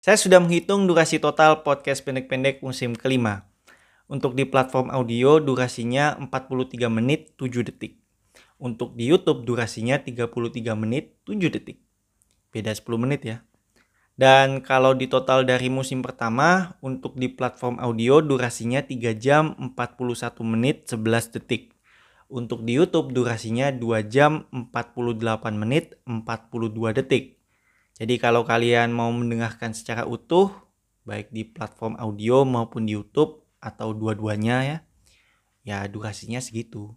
Saya sudah menghitung durasi total podcast pendek-pendek musim kelima. Untuk di platform audio durasinya 43 menit 7 detik. Untuk di YouTube durasinya 33 menit 7 detik. Beda 10 menit ya. Dan kalau di total dari musim pertama, untuk di platform audio durasinya 3 jam 41 menit 11 detik. Untuk di YouTube durasinya 2 jam 48 menit 42 detik. Jadi kalau kalian mau mendengarkan secara utuh, baik di platform audio maupun di YouTube atau dua-duanya ya, ya durasinya segitu.